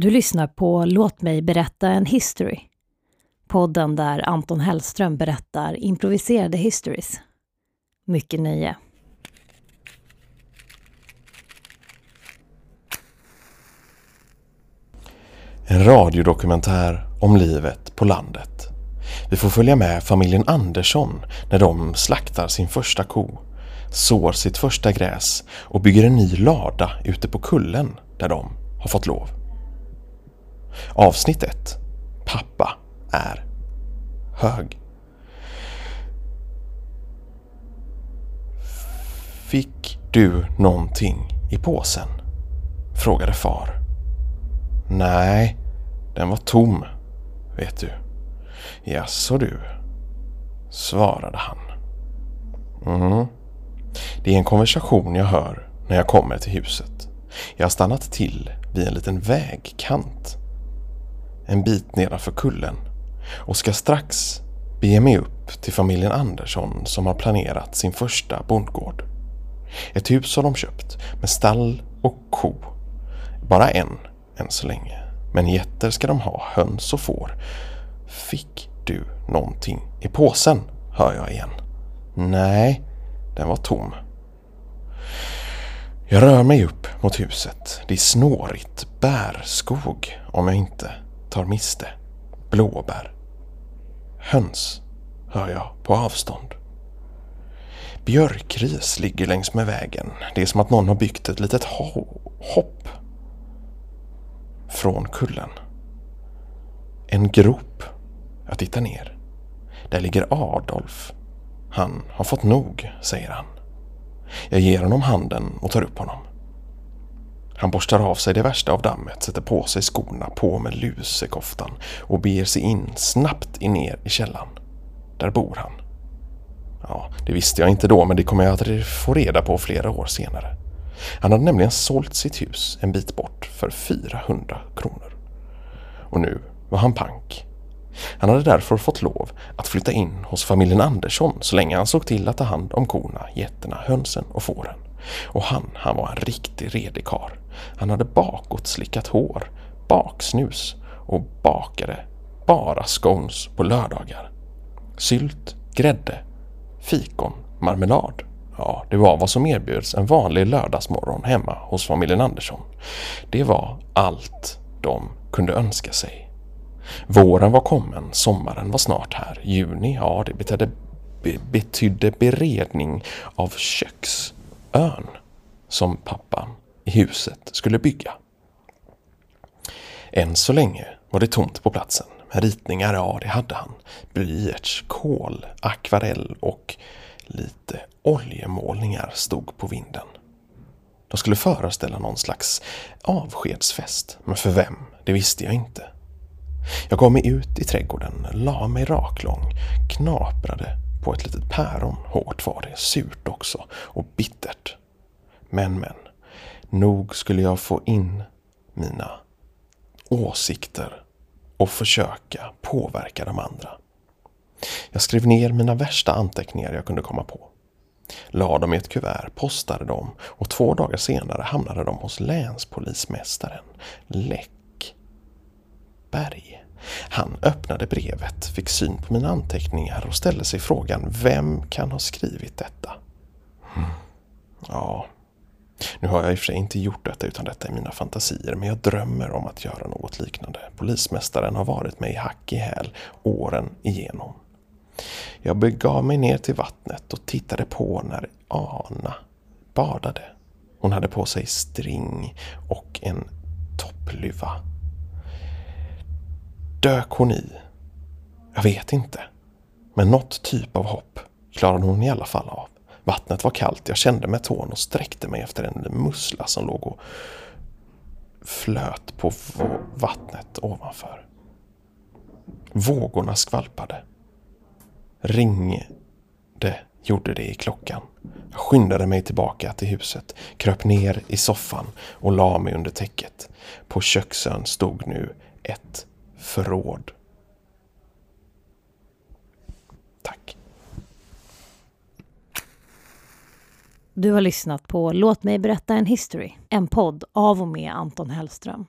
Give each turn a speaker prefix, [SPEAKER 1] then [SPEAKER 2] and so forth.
[SPEAKER 1] Du lyssnar på Låt mig berätta en history. Podden där Anton Hellström berättar improviserade histories. Mycket nöje.
[SPEAKER 2] En radiodokumentär om livet på landet. Vi får följa med familjen Andersson när de slaktar sin första ko, sår sitt första gräs och bygger en ny lada ute på kullen där de har fått lov. Avsnitt 1. Pappa är hög. Fick du någonting i påsen? Frågade far. Nej, den var tom, vet du. Jaså du, svarade han. Mm. Det är en konversation jag hör när jag kommer till huset. Jag har stannat till vid en liten vägkant. En bit nedanför kullen och ska strax bege mig upp till familjen Andersson som har planerat sin första bondgård. Ett hus har de köpt med stall och ko. Bara en än så länge. Men getter ska de ha, höns och får. Fick du någonting i påsen? Hör jag igen. Nej, den var tom. Jag rör mig upp mot huset. Det är snårigt bärskog om jag inte tar miste. Blåbär. Höns hör jag på avstånd. Björkris ligger längs med vägen. Det är som att någon har byggt ett litet ho hopp från kullen. En grop. Jag tittar ner. Där ligger Adolf. Han har fått nog, säger han. Jag ger honom handen och tar upp honom. Han borstar av sig det värsta av dammet, sätter på sig skorna, på med lusekoftan och beger sig in snabbt in ner i källan. Där bor han. Ja, det visste jag inte då, men det kommer jag att få reda på flera år senare. Han hade nämligen sålt sitt hus en bit bort för 400 kronor. Och nu var han pank. Han hade därför fått lov att flytta in hos familjen Andersson så länge han såg till att ta hand om korna, getterna, hönsen och fåren. Och han, han var en riktig redig kar. Han hade bakåt slickat hår, baksnus och bakade bara scones på lördagar. Sylt, grädde, fikon, marmelad. Ja, det var vad som erbjöds en vanlig lördagsmorgon hemma hos familjen Andersson. Det var allt de kunde önska sig. Våren var kommen, sommaren var snart här. Juni, ja det betydde, be, betydde beredning av köks köksön som pappan i huset skulle bygga. Än så länge var det tomt på platsen. Ritningar, ja det hade han. Blyerts, kol, akvarell och lite oljemålningar stod på vinden. De skulle föreställa någon slags avskedsfest, men för vem, det visste jag inte. Jag gav mig ut i trädgården, la mig raklång, knaprade på ett litet päron. Hårt var det, surt också och bittert. Men, men, nog skulle jag få in mina åsikter och försöka påverka de andra. Jag skrev ner mina värsta anteckningar jag kunde komma på. La dem i ett kuvert, postade dem och två dagar senare hamnade de hos länspolismästaren Läckberg. Han öppnade brevet, fick syn på mina anteckningar och ställde sig frågan vem kan ha skrivit detta? Mm. Ja, nu har jag i och för sig inte gjort detta utan detta är mina fantasier, men jag drömmer om att göra något liknande. Polismästaren har varit mig hack i häl åren igenom. Jag begav mig ner till vattnet och tittade på när Ana badade. Hon hade på sig string och en toppluva. Dök hon i? Jag vet inte. Men något typ av hopp klarade hon i alla fall av. Vattnet var kallt, jag kände med tån och sträckte mig efter en mussla som låg och flöt på vattnet ovanför. Vågorna skvalpade. Ringde gjorde det i klockan. Jag skyndade mig tillbaka till huset, kröp ner i soffan och la mig under täcket. På köksön stod nu ett förråd. Tack.
[SPEAKER 1] Du har lyssnat på Låt mig berätta en history, en podd av och med Anton Hellström.